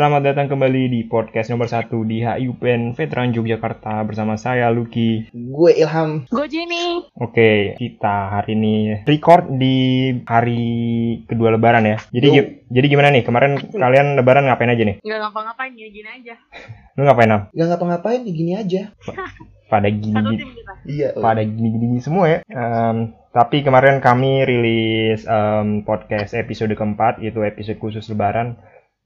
Selamat datang kembali di podcast nomor 1 di HIUPN Veteran Yogyakarta bersama saya Lucky. Gue Ilham. Gue Jenny. Oke, kita hari ini record di hari kedua lebaran ya. Jadi Yo. gi- jadi gimana nih? Kemarin kalian lebaran ngapain aja nih? Nggak ngapa-ngapain, gini-gini aja. Lu ngapain Am? Gak ngapa-ngapain, ya gini aja. Pada Satu gini. Iya. oh. pada gini-gini semua ya. Em, tapi kemarin kami rilis em, podcast episode keempat, yaitu episode khusus lebaran.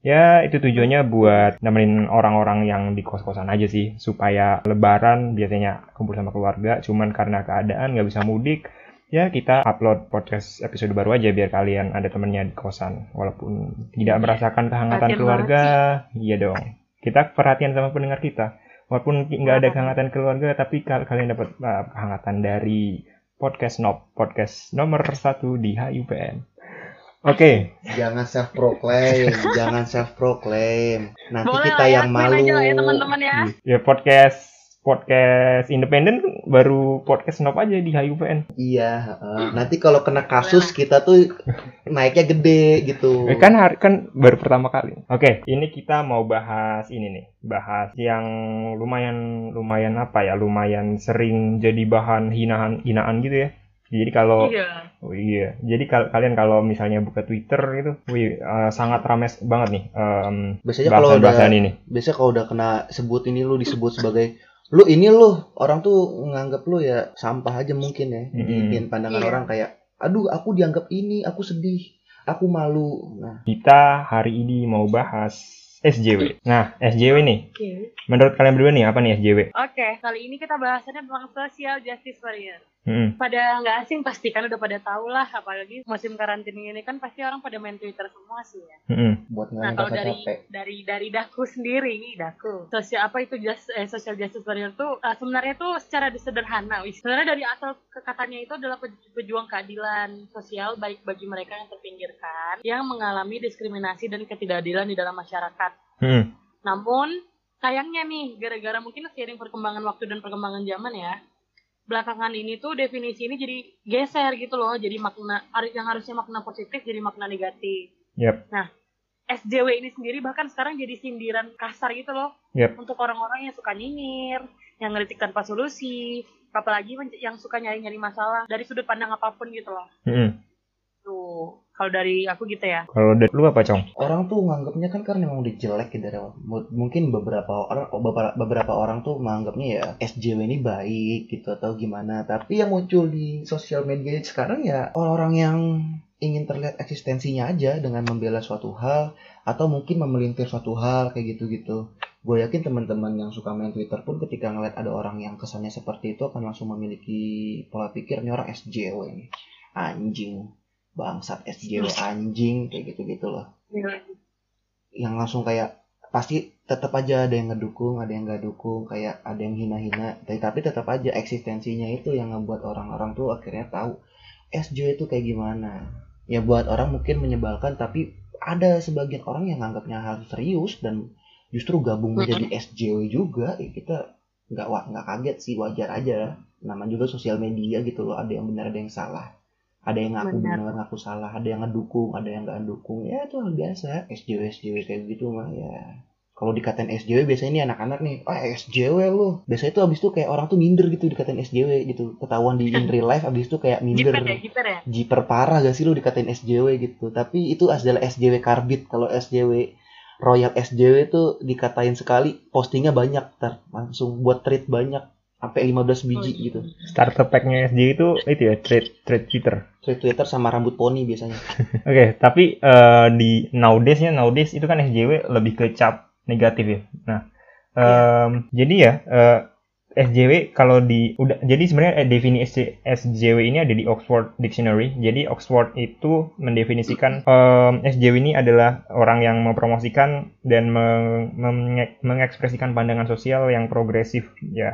Ya, itu tujuannya buat nemenin orang-orang yang di kos-kosan aja sih. Supaya lebaran biasanya kumpul sama keluarga, cuman karena keadaan nggak bisa mudik, ya kita upload podcast episode baru aja biar kalian ada temennya di kosan. Walaupun tidak merasakan kehangatan Perhatian keluarga, iya dong. Kita perhatian sama pendengar kita. Walaupun nggak ada kehangatan keluarga, tapi kal- kalian dapat uh, kehangatan dari podcast Nob, podcast nomor satu di HUPN. Oke, Jangan self proclaim, jangan self proclaim. Nanti Boleh kita ya, yang akuin malu. aja lah ya teman-teman ya. ya podcast podcast independen baru podcast Nob aja di HUPN. Iya, heeh. nanti kalau kena kasus kita tuh naiknya gede gitu. Eh, kan hari kan baru pertama kali. Oke, ini kita mau bahas ini nih, bahas yang lumayan lumayan apa ya, lumayan sering jadi bahan hinaan hinaan gitu ya. Jadi kalau Iya. Oh iya, jadi kal- kalian kalau misalnya buka Twitter gitu, wih eh, sangat ramai banget nih em, Biasanya kalau udah bahasan-bahasan ini. biasanya kalau udah kena sebut ini lu disebut sebagai lu ini lu orang tuh nganggap lu ya sampah aja mungkin ya. Jadi Mm-mm. bikin pandangan Iya. orang kayak aduh aku dianggap ini, aku sedih, aku malu. Nah, Kita hari ini mau bahas SJW. Nah, SJW nih, Oke. menurut kalian berdua nih apa nih SJW? Oke, kali ini kita bahasannya tentang social justice warrior. Hmm, Pada nggak asing pasti kan udah pada tahu lah, apalagi musim karantina ini kan pasti orang pada main Twitter semua sih ya. hmm, buat Nah kalau dari capek. dari dari daku sendiri, daku sosial apa itu just, eh, social justice warrior tuh eh, sebenarnya tuh secara sederhana, wis. sebenarnya dari asal kekatannya itu adalah peju- pejuang keadilan sosial baik bagi mereka yang terpinggirkan, yang mengalami diskriminasi dan ketidakadilan di dalam masyarakat. hmm. Namun sayangnya nih, gara-gara mungkin seiring perkembangan waktu dan perkembangan zaman ya, belakangan ini tuh definisi ini jadi geser gitu loh, jadi makna yang harusnya makna positif jadi makna negatif. Yap. Nah, SJW ini sendiri bahkan sekarang jadi sindiran kasar gitu loh Yap. untuk orang-orang yang suka nyinyir, yang ngeritik tanpa solusi, apalagi yang suka nyari-nyari masalah dari sudut pandang apa pun gitu loh. hmm. Tuh, kalau dari aku gitu ya. Kalau dari lu apa, Cong? orang tuh nganggapnya kan karena memang udah jelek gitu. Mu- mungkin beberapa orang beberapa, beberapa orang tuh menganggapnya ya SJW ini baik gitu atau gimana tapi yang muncul di sosial media sekarang ya orang-orang yang ingin terlihat eksistensinya aja dengan membela suatu hal atau mungkin memelintir suatu hal kayak gitu-gitu gue yakin teman-teman yang suka main Twitter pun ketika ngeliat ada orang yang kesannya seperti itu akan langsung memiliki pola pikir ini orang SJW nih anjing bangsat SJW anjing kayak gitu-gitu loh yang langsung kayak pasti tetap aja ada yang ngedukung, ada yang nggak dukung, kayak ada yang hina-hina, tapi, tapi tetap aja eksistensinya itu yang ngebuat orang-orang tuh akhirnya tahu SJW itu kayak gimana. Ya buat orang mungkin menyebalkan, tapi ada sebagian orang yang nganggapnya harus serius dan justru gabung menjadi SJW juga. Ya kita nggak nggak kaget sih, wajar aja. Nama juga sosial media gitu loh, ada yang benar ada yang salah. Ada yang ngaku Benar. benar, ngaku salah, ada yang ngedukung, ada yang nggak ngedukung. Ya itu hal biasa. SJW SJW kayak gitu mah ya. Kalau dikatain SJW biasanya ini anak-anak nih, ah SJW lu. Biasanya itu abis itu kayak orang tuh minder gitu dikatain SJW gitu. Ketahuan di in real life abis itu kayak minder. Jiper ya, jiper ya. Jiper parah gak sih lu dikatain SJW gitu. Tapi itu adalah SJW karbit. Kalau SJW Royal SJW itu dikatain sekali, postingnya banyak ntar langsung buat tweet banyak sampai 15 biji Oh, iya. gitu. Starter pack-nya SJW itu itu ya, trade trade Twitter. Tweet Twitter sama rambut poni biasanya. Oke, tapi eh, di nowadays-nya nowadays itu kan SJW lebih ke cap negatif ya. Nah, em, jadi ya eh, SJW kalau di udah jadi sebenarnya eh, definisi SJW ini ada di Oxford Dictionary. Jadi Oxford itu mendefinisikan em, SJW ini adalah orang yang mempromosikan dan meng- menge- mengekspresikan pandangan sosial yang progresif ya.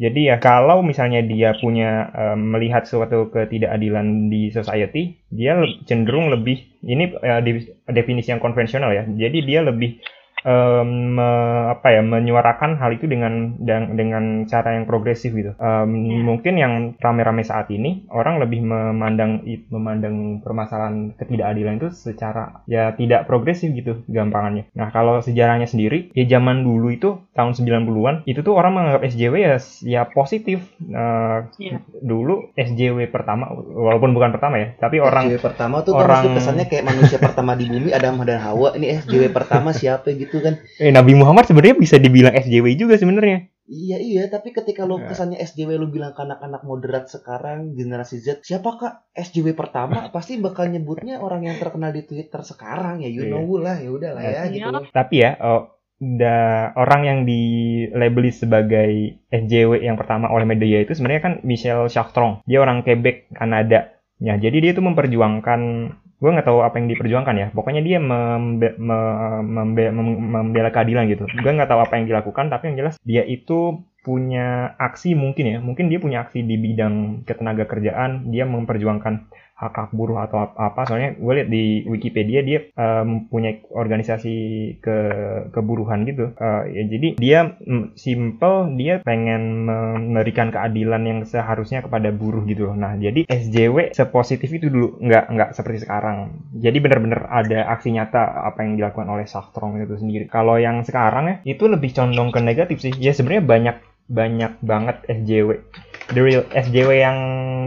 Jadi ya kalau misalnya dia punya em, melihat suatu ketidakadilan di society, dia cenderung lebih ini di- definisi yang konvensional ya. Jadi dia lebih em, me- apa ya menyuarakan hal itu dengan dengan, dengan cara yang progresif gitu. Em, Iya. Mungkin yang rame-rame saat ini orang lebih memandang memandang permasalahan ketidakadilan itu secara ya tidak progresif gitu gampangannya. Nah kalau sejarahnya sendiri ya zaman dulu itu tahun 90-an itu tuh orang menganggap SJW ya ya positif. Eh, Iya. dulu SJW pertama walaupun bukan pertama ya tapi orang SJW pertama tuh orang- kan kesannya kayak manusia pertama di bumi Adam dan Hawa ini SJW pertama siapa gitu kan eh, Nabi Muhammad sebenarnya bisa dibilang SJW juga sebenarnya. iya iya tapi ketika lo Ya. kesannya SJW lo bilang ke anak-anak moderat sekarang generasi Z siapa kak SJW pertama pasti bakal nyebutnya orang yang terkenal di Twitter sekarang ya you Iya. know lah ya udah lah ya Iya. gitu Tapi ya, oh, da, orang yang dilabeli sebagai SJW yang pertama oleh media itu sebenarnya kan Michel Chartrand. Dia orang Quebec, Kanada. Ya, jadi dia itu memperjuangkan, gue nggak tahu apa yang diperjuangkan ya. Pokoknya dia membe, me- membe- mem- membela keadilan gitu. Gue nggak tahu apa yang dilakukan, tapi yang jelas dia itu punya aksi mungkin ya, mungkin dia punya aksi di bidang ketenaga kerjaan, dia memperjuangkan hak hak buruh atau ap- apa soalnya gue lihat di Wikipedia dia eh, mempunyai organisasi ke keburuhan gitu. Eh, ya jadi dia mm, simple dia pengen memberikan keadilan yang seharusnya kepada buruh gitu loh. Nah jadi SJW sepositif itu dulu nggak nggak seperti sekarang. Jadi benar-benar ada aksi nyata apa yang dilakukan oleh Saktrong itu sendiri. Kalau yang sekarang ya itu lebih condong ke negatif sih. Ya sebenarnya banyak banyak banget SJW the real SJW yang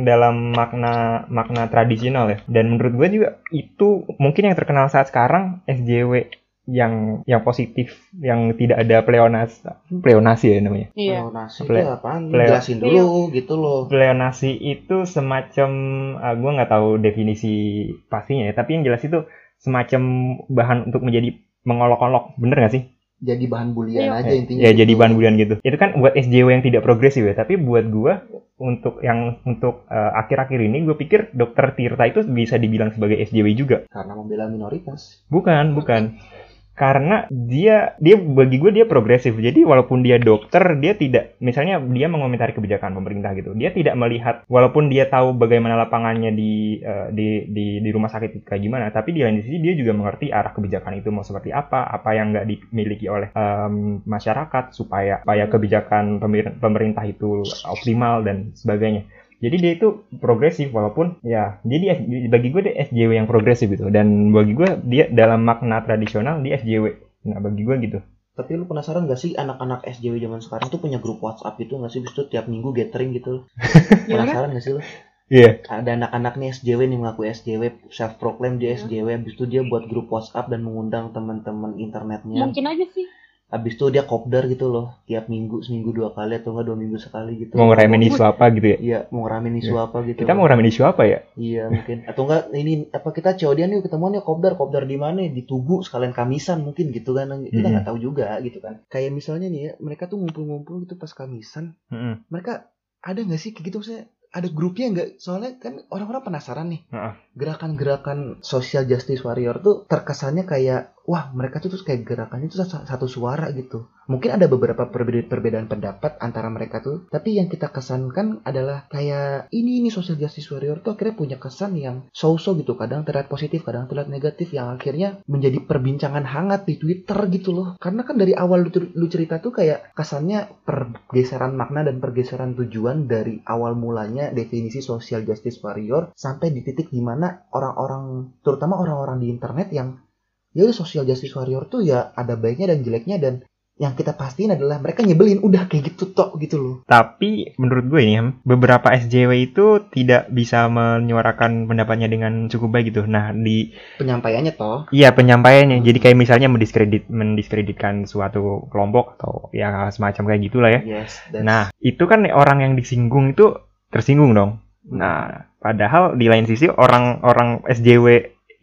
dalam makna makna tradisional ya dan menurut gue juga itu mungkin yang terkenal saat sekarang SJW yang yang positif yang tidak ada pleonasi pleonasi ya namanya Iya. Pleonasi Ple- itu apaan? ple- Jelasin dulu gitu loh. pleonasi itu semacam ah, gue nggak tahu definisi pastinya ya tapi yang jelas itu semacam bahan untuk menjadi mengolok-olok bener nggak sih Jadi bahan bulian Iya. aja intinya. ya gitu. jadi bahan bulian gitu itu kan buat SJW yang tidak progresif ya tapi buat gua untuk yang untuk eh, akhir-akhir ini gue pikir dokter Tirta itu bisa dibilang sebagai SJW juga Karena membela minoritas. bukan bukan karena dia dia bagi gue dia progresif. Jadi walaupun dia dokter dia tidak misalnya dia mengomentari kebijakan pemerintah gitu dia tidak melihat walaupun dia tahu bagaimana lapangannya di eh, di di, di rumah sakit kayak gimana tapi di lain sisi dia juga mengerti arah kebijakan itu mau seperti apa apa yang nggak dimiliki oleh em, masyarakat supaya supaya kebijakan pemer- pemerintah itu optimal dan sebagainya jadi dia itu progresif walaupun ya jadi bagi gue dia SJW yang progresif gitu dan bagi gue dia dalam makna tradisional dia SJW nah bagi gue gitu Tapi lu penasaran gak sih anak-anak SJW zaman sekarang tuh punya grup WhatsApp gitu gak sih? Bis itu tiap minggu gathering gitu. Gimana? Penasaran gak sih lu? iya Ada anak-anak nih SJW nih mengaku SJW, self proclaim dia. SJW, habis itu dia buat grup WhatsApp dan mengundang teman-teman internetnya. Mungkin aja sih. Habis itu dia kopdar gitu loh, tiap minggu seminggu dua kali atau enggak dua minggu sekali gitu. mau ngerayain isu apa gitu ya? Iya, mau ngeramein isu apa gitu. kita mau ngerayain isu apa ya? Iya mungkin. Atau enggak ini apa kita COD-an yuk ketemuan yuk kopdar kopdar di mana? Di Tugu sekalian kamisan mungkin gitu kan. Kita Mhm. nggak tahu juga gitu kan. Kayak misalnya nih ya mereka tuh ngumpul-ngumpul gitu pas kamisan. Mm-mm. mereka ada nggak sih kayak gitu? Maksudnya ada grupnya nggak? Soalnya kan orang-orang penasaran nih. Heeh. gerakan-gerakan social justice warrior tuh terkesannya kayak wah mereka tuh terus kayak gerakannya tuh satu, suara gitu. Mungkin ada beberapa perbedaan, perbedaan pendapat antara mereka tuh. Tapi yang kita kesankan adalah kayak ini ini social justice warrior tuh akhirnya punya kesan yang so-so gitu. Kadang terlihat positif kadang terlihat negatif yang akhirnya menjadi perbincangan hangat di Twitter gitu loh. Karena kan dari awal lu, lu cerita tuh kayak kesannya pergeseran makna dan pergeseran tujuan dari awal mulanya definisi social justice warrior sampai di titik di mana orang-orang terutama orang-orang di internet yang ya udah social justice warrior tuh ya ada baiknya dan jeleknya dan yang kita pastiin adalah mereka nyebelin udah kayak gitu tok gitu loh tapi menurut gue ini beberapa SJW itu tidak bisa menyuarakan pendapatnya dengan cukup baik gitu nah di penyampaiannya toh Iya penyampaiannya. Jadi kayak misalnya mendiskredit mendiskreditkan suatu kelompok atau ya semacam kayak gitulah ya. yes that's- Nah itu kan orang yang disinggung itu tersinggung dong. Nah padahal di lain sisi orang-orang SJW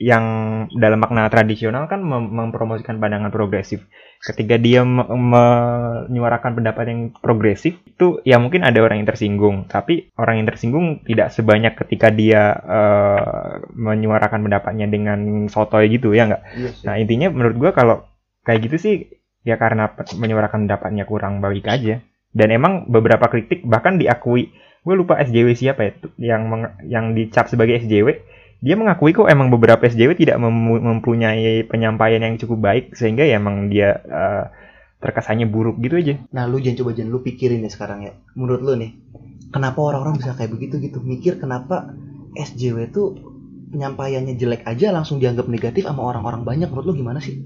yang dalam makna tradisional kan mem- mempromosikan pandangan progresif. Ketika dia me- menyuarakan pendapat yang progresif itu ya mungkin ada orang yang tersinggung. Tapi orang yang tersinggung tidak sebanyak ketika dia eh, menyuarakan pendapatnya dengan sotoy gitu ya nggak? yes, Nah intinya menurut gua kalau kayak gitu sih ya karena menyuarakan pendapatnya kurang baik aja. Dan emang beberapa kritik bahkan diakui gue lupa SJW siapa ya yang yang dicap sebagai SJW dia mengakui kok emang beberapa SJW tidak mem- mempunyai penyampaian yang cukup baik sehingga ya emang dia eh, terkesannya buruk gitu aja. Nah lu jangan coba jangan lu pikirin ya sekarang ya. Menurut lu nih, kenapa orang-orang bisa kayak begitu gitu? Mikir kenapa SJW tuh penyampaiannya jelek aja langsung dianggap negatif sama orang-orang banyak. Menurut lu gimana sih?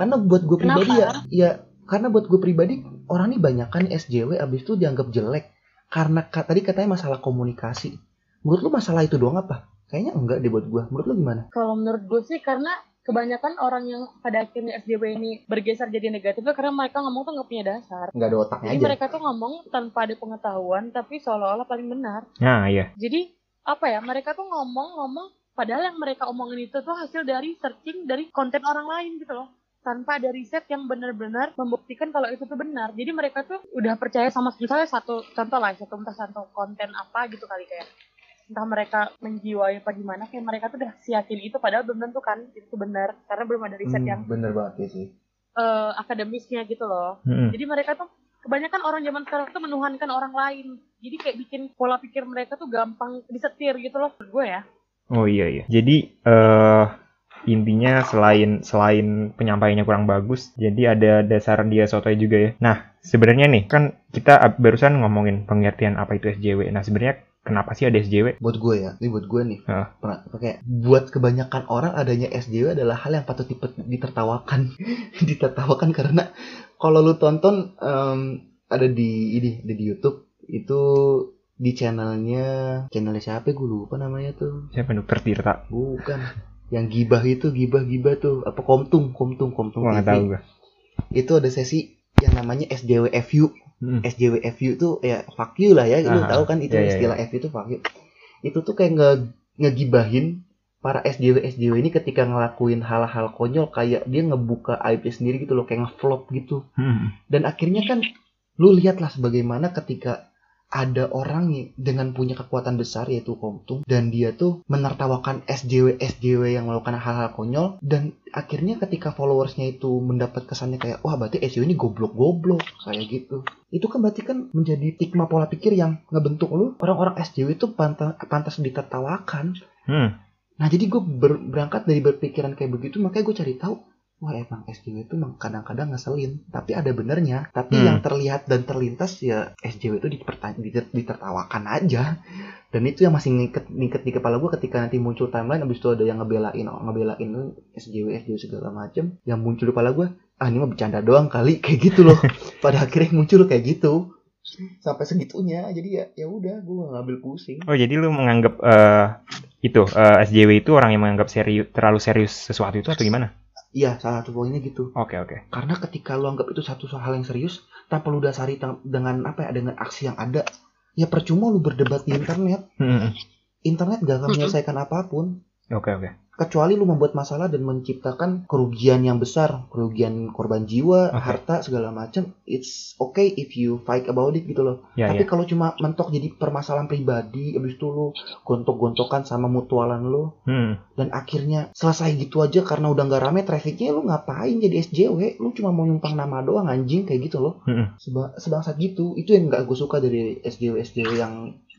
Karena buat gue pribadi ya, Kenapa? ya karena buat gue pribadi orang ini banyak kan SJW abis itu dianggap jelek karena ka- tadi katanya masalah komunikasi. Menurut lu masalah itu doang apa? Kayaknya enggak deh buat gue. Menurut lu gimana? Kalau menurut gue sih karena kebanyakan orang yang pada akhirnya SJW ini bergeser jadi negatif itu karena mereka ngomong tuh nggak punya dasar. Enggak ada otaknya Jadi aja. mereka tuh ngomong tanpa ada pengetahuan tapi seolah-olah paling benar. Nah, iya. Jadi apa ya mereka tuh ngomong-ngomong padahal yang mereka omongin itu tuh hasil dari searching dari konten orang lain gitu loh tanpa ada riset yang benar-benar membuktikan kalau itu tuh benar jadi mereka tuh udah percaya sama misalnya satu contoh lah satu entah satu konten apa gitu kali kayak entah mereka menjiwai apa gimana kayak mereka tuh udah siyakin itu padahal belum tentu kan itu benar karena belum ada riset Hmm, yang bener banget ya sih. eh, akademisnya gitu loh Mm-mm. jadi mereka tuh kebanyakan orang zaman sekarang tuh menuhankan orang lain jadi kayak bikin pola pikir mereka tuh gampang disetir gitu loh gue ya Oh iya iya. Jadi eh intinya selain selain penyampaiannya kurang bagus, jadi ada dasar dia sotoy juga ya. Nah, sebenarnya nih kan kita barusan ngomongin pengertian apa itu SJW. Nah, sebenarnya kenapa sih ada SJW? buat gue ya ini buat gue nih Hah. pernah pakai buat kebanyakan orang adanya SJW adalah hal yang patut ditertawakan ditertawakan karena kalau lu tonton em, ada di ini ada di YouTube itu di channelnya channelnya siapa gue lupa namanya tuh Siapa dokter Tirta? bukan yang gibah itu gibah gibah tuh apa komtung komtung komtung TV. tahu gua. itu ada sesi yang namanya SJWFU Hmm. SJWFU tuh ya fuck you lah ya, lu Ah, tahu kan itu iya, iya, istilah FU itu fuck you. Itu tuh kayak nge ngegibahin para SJW SJW ini ketika ngelakuin hal-hal konyol kayak dia ngebuka aibnya sendiri gitu loh, kayak ngevlog gitu. Hmm. Dan akhirnya kan lu lihatlah sebagaimana ketika ada orang dengan punya kekuatan besar yaitu Komtung dan dia tuh menertawakan SJW SJW yang melakukan hal-hal konyol dan akhirnya ketika followersnya itu mendapat kesannya kayak wah berarti SJW ini goblok-goblok kayak gitu. Itu kan berarti kan menjadi stigma pola pikir yang ngebentuk lu. Orang-orang SJW itu pantas pantas ditertawakan. Hmm. nah jadi gue berangkat dari berpikiran kayak begitu makanya gue cari tahu wah emang SJW itu kadang-kadang ngeselin. Tapi ada benernya. Tapi Hmm. yang terlihat dan terlintas ya SJW itu ditertawakan aja. Dan itu yang masih ngiket ngiket di kepala gue ketika nanti muncul timeline abis itu ada yang ngebelain ngebelain SJW SJW segala macem yang muncul di kepala gue ah ini mah bercanda doang kali kayak gitu loh. Pada akhirnya muncul kayak gitu. Sampai segitunya. Jadi ya ya udah gue ngambil pusing. Oh, jadi lu menganggap eh itu eh, SJW itu orang yang menganggap serius terlalu serius sesuatu itu atau gimana? Iya salah satu poinnya gitu Oke, oke. karena ketika lu anggap itu satu hal yang serius tanpa lu dasari dengan apa ya dengan aksi yang ada ya percuma lu berdebat di internet Hmm. internet gak akan Mm-mm. menyelesaikan apa pun Oke, oke. kecuali lu membuat masalah dan menciptakan kerugian yang besar kerugian korban jiwa Oke. harta segala macam it's okay if you fight about it gitu loh Ya, tapi ya. kalau cuma mentok jadi permasalahan pribadi abis itu lu gontok-gontokan sama mutualan lu Hmm. dan akhirnya selesai gitu aja karena udah nggak rame trafficnya lu ngapain jadi SJW lu cuma mau nyumpang nama doang anjing kayak gitu loh Hmm. Seba- sebangsat gitu itu yang nggak gue suka dari SJW SJW yang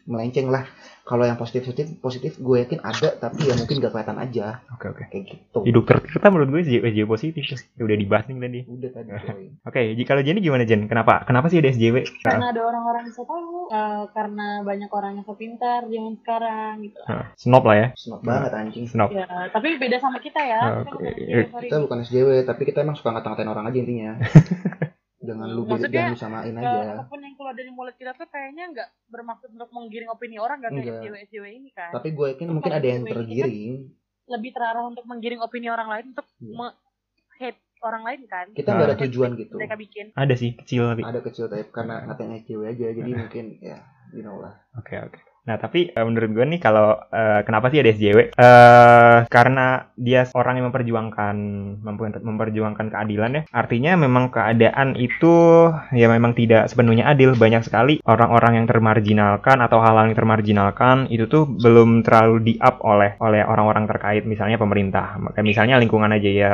melenceng lah kalau yang positif positif positif gue yakin ada tapi ya mungkin gak kelihatan aja Oke, oke. kayak gitu dokter Tirta menurut gue SJW, SJW positif. Ya, udah dibahas nih tadi. udah tadi. Oke, jadi kalau Jenny gimana Jen? Kenapa? Kenapa sih ada SJW? karena ada orang-orang yang so tahu eh, karena banyak orang yang so pintar zaman sekarang gitu Nah, snob lah ya. Snot banget anjing Snob. ya tapi beda sama kita ya kita Oke. bukan SJW, kita bukan SJW tapi kita emang suka ngata-ngatain orang aja intinya jangan lu jangan Maksudnya, lu samain Eh, aja. apa pun yang keluar dari mulut kita tuh kayaknya nggak bermaksud untuk menggiring opini orang kan Enggak. SJW SJW ini kan? Tapi gue yakin mungkin ada yang tergiring. Lebih terarah untuk menggiring opini orang lain untuk Iya. me- hate orang lain kan? Kita nggak ada tujuan gitu. mereka bikin. Ada sih kecil tapi. ada kecil tapi karena ngatain SJW aja jadi mungkin ya you know lah. Oke oke. Nah tapi eh, menurut gue nih kalau eh, kenapa sih ada SJW? Eh karena dia orang yang memperjuangkan memper- memperjuangkan keadilan ya. Artinya memang keadaan itu ya memang tidak sepenuhnya adil. Banyak sekali orang-orang yang termarginalkan atau hal-hal yang termarginalkan itu tuh belum terlalu di up oleh oleh orang-orang terkait misalnya pemerintah. Maka misalnya lingkungan aja ya.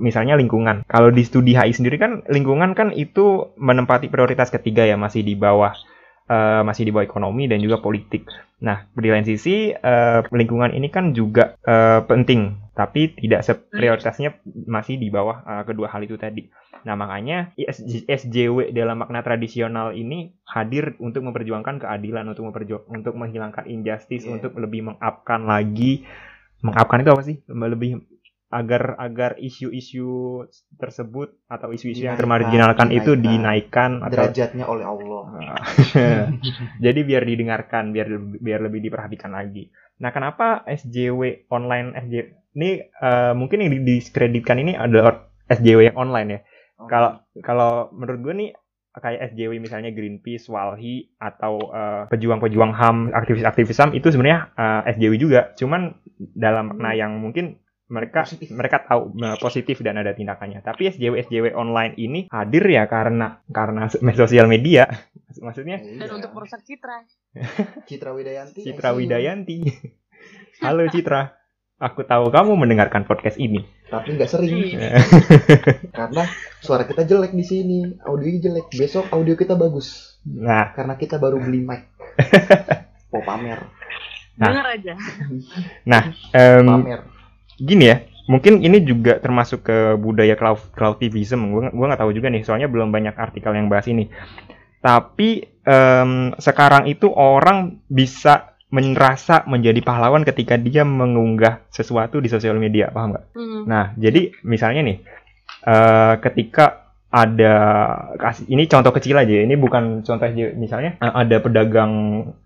Misalnya lingkungan. Kalau di studi HI sendiri kan lingkungan kan itu menempati prioritas ketiga ya masih di bawah eh, masih di bawah ekonomi dan juga politik. Nah, di lain sisi eh, lingkungan ini kan juga eh, penting, tapi tidak se- prioritasnya masih di bawah eh, kedua hal itu tadi. Nah, makanya ISJ SJW dalam makna tradisional ini hadir untuk memperjuangkan keadilan, untuk memperju- untuk menghilangkan injustice, Iya. untuk lebih mengupkan lagi mengupkan itu apa sih? Lebih agar agar isu-isu tersebut atau isu-isu yang Dinaikkan, termarginalkan itu dinaikkan. atau derajatnya oleh Allah jadi biar didengarkan, biar biar lebih diperhatikan lagi. Nah, kenapa SJW online SJW ini eh, mungkin yang didiskreditkan ini adalah SJW yang online ya. Kalau kalau menurut gue nih kayak SJW misalnya Greenpeace, Walhi atau eh, pejuang-pejuang HAM, aktivis-aktivis HAM itu sebenarnya eh, SJW juga. Cuman dalam makna yang mungkin mereka Positif. mereka tahu positif dan ada tindakannya. Tapi SJW SJW online ini hadir ya karena karena sosial media. Maksudnya dan Iya. untuk merusak citra Citra Widayanti Citra. Widayanti. Halo Citra. Aku tahu kamu mendengarkan podcast ini. tapi nggak sering Iya. karena suara kita jelek di sini audionya jelek besok audio kita bagus Nah, karena kita baru beli mic mau pamer Nah. dengar aja em, pamer gini ya. Mungkin ini juga termasuk ke budaya cloud cloutivism. Gue gua nggak tahu juga nih, soalnya belum banyak artikel yang bahas ini. Tapi em, sekarang itu orang bisa merasa menjadi pahlawan ketika dia mengunggah sesuatu di sosial media, paham nggak? Hmm. Nah, jadi misalnya nih, eh, ketika ada kasih ini contoh kecil aja, ya, ini bukan contoh aja, misalnya eh, ada pedagang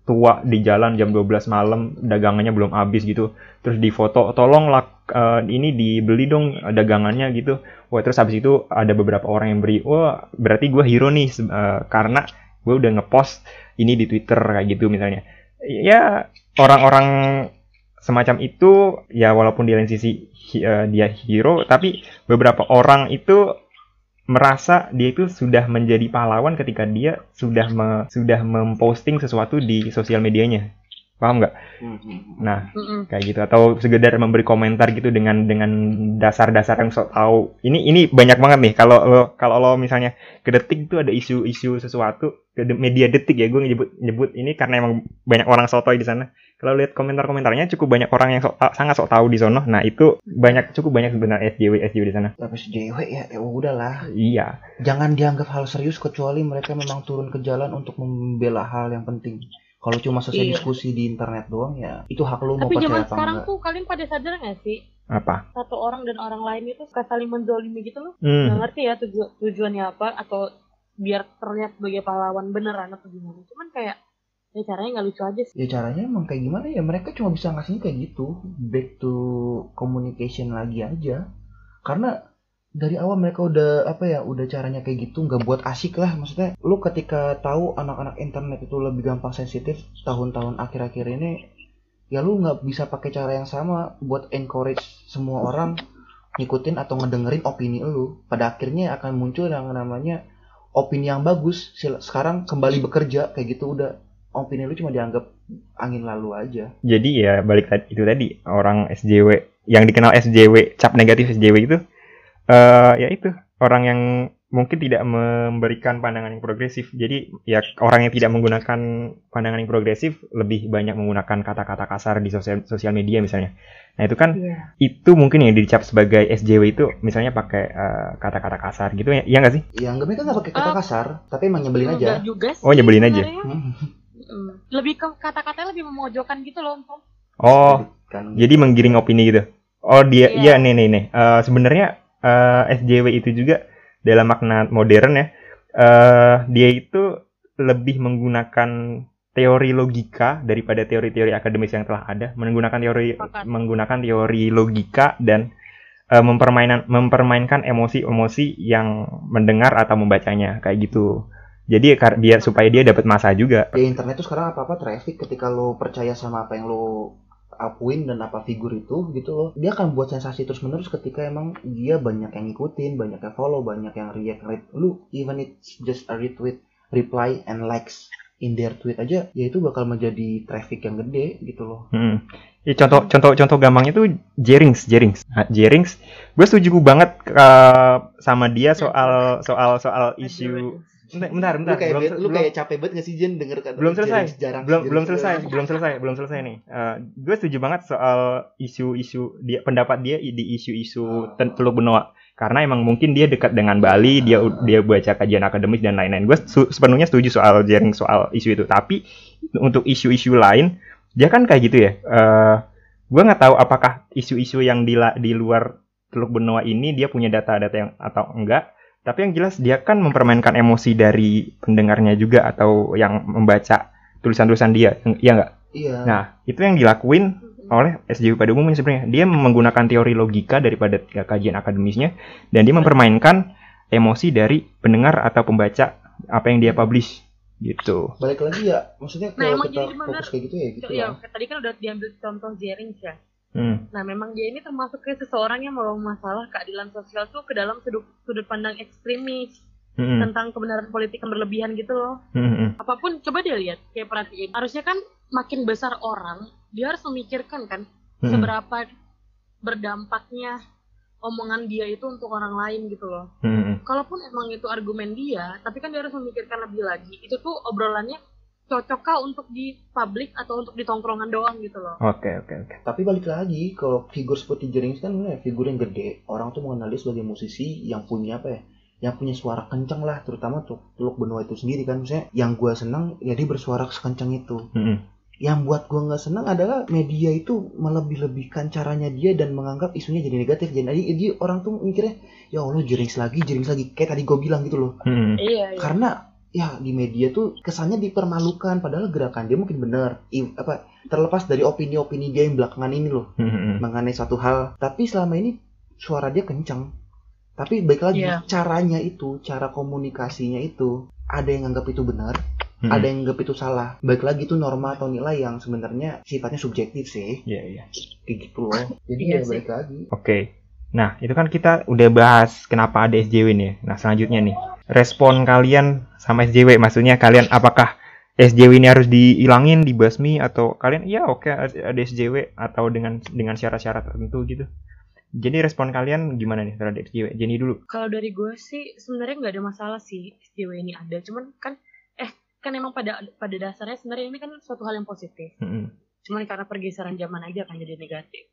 tua di jalan jam 12 malam, dagangannya belum habis gitu, terus difoto, tolonglah eh, ini dibeli dong dagangannya gitu. Wah, terus habis itu ada beberapa orang yang beri, wah berarti gue hero nih eh, karena gue udah ngepost ini di Twitter kayak gitu misalnya. Ya orang-orang semacam itu ya walaupun di lain sisi eh, dia hero tapi beberapa orang itu merasa dia itu sudah menjadi pahlawan ketika dia sudah me- sudah memposting sesuatu di sosial medianya. Paham nggak? Nah Mm-mm. kayak gitu. Atau sekedar memberi komentar gitu dengan dengan dasar-dasar yang sok tahu. Ini ini banyak banget nih. Kalau lo kalau lo misalnya ke detik itu ada isu-isu sesuatu ke media detik ya gue nyebut nyebut ini karena emang banyak orang sotoy di sana kalau lihat komentar-komentarnya cukup banyak orang yang sok ta- sangat sok tahu di sono. Nah itu banyak cukup banyak sebenarnya SJW SJW di sana. Tapi SJW ya ya udahlah. Iya. Jangan dianggap hal serius kecuali mereka memang turun ke jalan untuk membela hal yang penting. Kalau cuma selesai Iya. diskusi di internet doang ya itu hak lu mau tapi percaya zaman apa sekarang enggak. tuh kalian pada sadar nggak sih? Apa? Satu orang dan orang lain itu suka saling menzolimi gitu loh. Hmm. nggak ngerti ya tuju- tujuannya apa atau biar terlihat sebagai pahlawan beneran atau gimana. Cuman kayak ya caranya nggak lucu aja sih. Ya caranya emang kayak gimana ya? Mereka cuma bisa ngasihnya kayak gitu. Back to communication lagi aja. Karena dari awal mereka udah apa ya udah caranya kayak gitu nggak buat asik lah. Maksudnya lu ketika tahu anak-anak internet itu lebih gampang sensitif tahun-tahun akhir-akhir ini ya lu nggak bisa pakai cara yang sama buat encourage semua orang ngikutin atau ngedengerin opini lu. Pada akhirnya akan muncul yang namanya opini yang bagus. Sekarang kembali bekerja kayak gitu udah opini lu cuma dianggap angin lalu aja. Jadi ya balik tadi itu tadi orang SJW yang dikenal SJW cap negatif SJW itu eh ya itu orang yang mungkin tidak memberikan pandangan yang progresif. Jadi ya orang yang tidak menggunakan pandangan yang progresif lebih banyak menggunakan kata-kata kasar di sosial sosial media misalnya. Nah itu kan iya. itu mungkin yang dicap sebagai SJW itu misalnya pakai eh, kata-kata kasar gitu ya iya nggak sih? Ya enggak mereka nggak pakai kata Ah. kasar tapi emang nyebelin aja. Enggak juga sih Oh, nyebelin aja. Hmm, Mm. lebih ke kata-katanya lebih memojokkan gitu loh Tom. oh kan Jadi menggiring opini gitu. Oh dia, iya Iya. nih nih nih. Eh, Sebenarnya eh, SJW itu juga dalam makna modern ya. eh, dia itu lebih menggunakan teori logika daripada teori-teori akademis yang telah ada. Menggunakan teori Sepakat. menggunakan teori logika dan eh, mempermainan mempermainkan emosi-emosi yang mendengar atau membacanya kayak gitu. Jadi kar- dia supaya dia dapat masa juga. ya internet tuh sekarang apa apa traffic ketika lo percaya sama apa yang lo akuin dan apa figur itu gitu loh dia akan buat sensasi terus menerus ketika emang dia banyak yang ngikutin banyak yang follow banyak yang react ret- lu even it's just a retweet reply and likes in their tweet aja ya itu bakal menjadi traffic yang gede gitu loh Hmm. Ya, contoh contoh contoh gampangnya tuh Jerings, Jerings. Nah, Jerings, gue setuju banget uh, sama dia soal soal soal isu bentar bentar, bentar. lu kayak belum, lu kayak capek banget gak sih Jen denger kata belum selesai. Jarang belum belum selesai belum selesai belum selesai nih. Eh, gue setuju banget soal isu-isu dia pendapat dia di isu-isu ten- teluk benua karena emang mungkin dia dekat dengan Bali dia dia baca kajian akademis dan lain-lain. Gue su- sepenuhnya setuju soal jaring soal isu itu. Tapi untuk isu-isu lain dia kan kayak gitu ya. Eh gue nggak tahu apakah isu-isu yang di di luar teluk benua ini dia punya data-data yang atau enggak tapi yang jelas dia kan mempermainkan emosi dari pendengarnya juga atau yang membaca tulisan-tulisan dia iya nggak? Iya. Nah itu yang dilakuin oleh SJW pada umumnya sebenarnya. Dia menggunakan teori logika daripada kajian akademisnya dan dia mempermainkan emosi dari pendengar atau pembaca apa yang dia publish gitu. Balik lagi ya maksudnya Nah, kalau emang kita fokus kayak gitu ya gitu ya, lah tadi kan udah diambil contoh Jerings ya. Hmm. Nah, memang dia ini termasuk kayak seseorang yang membawa masalah keadilan sosial tuh ke dalam sudut sudut pandang ekstremis Hmm. tentang kebenaran politik yang berlebihan gitu loh. Hmm. Apa pun coba dia lihat, kayak perhatiin. Harusnya kan makin besar orang, dia harus memikirkan kan Hmm. seberapa berdampaknya omongan dia itu untuk orang lain gitu loh. Hmm. Kalaupun emang itu argumen dia, tapi kan dia harus memikirkan lebih lagi. Itu tuh obrolannya cocokkah untuk di publik atau untuk di tongkrongan doang gitu loh. oke oke oke tapi balik lagi kalau figur seperti Jerings kan ya, figur yang gede orang tuh mengenal dia sebagai musisi yang punya apa ya yang punya suara kencang lah terutama tuh Teluk Benua itu sendiri kan misalnya yang gua seneng ya dia bersuara sekencang itu Hmm, hmm. yang buat gua nggak senang adalah media itu melebih-lebihkan caranya dia dan menganggap isunya jadi negatif jadi jadi orang tuh mikirnya ya Allah Jerings lagi Jerings lagi kayak tadi gua bilang gitu loh Hmm, hmm. Iya, iya. karena ya di media tuh kesannya dipermalukan padahal gerakan dia mungkin benar apa terlepas dari opini-opini dia yang belakangan ini loh Hmm, hmm. mengenai satu hal tapi selama ini suara dia kencang tapi baik lagi Iya. caranya itu cara komunikasinya itu ada yang anggap itu benar Hmm. ada yang anggap itu salah baik lagi itu norma atau nilai yang sebenarnya sifatnya subjektif sih Iya, iya. kayak gitu loh jadi Iya ya sih. balik lagi Oke. Nah, itu kan kita udah bahas kenapa ada SJW nih. Nah, selanjutnya nih, respon kalian sama SJW, maksudnya kalian apakah SJW ini harus dihilangin, dibasmi atau kalian ya oke ada SJW atau dengan dengan syarat-syarat tertentu gitu. Jadi respon kalian gimana nih terhadap SJW? Jenny dulu. Kalau dari gue sih sebenarnya nggak ada masalah sih SJW ini ada, cuman kan eh kan emang pada pada dasarnya sebenarnya ini kan suatu hal yang positif. Mm-mm. Cuman karena pergeseran zaman aja kan jadi negatif.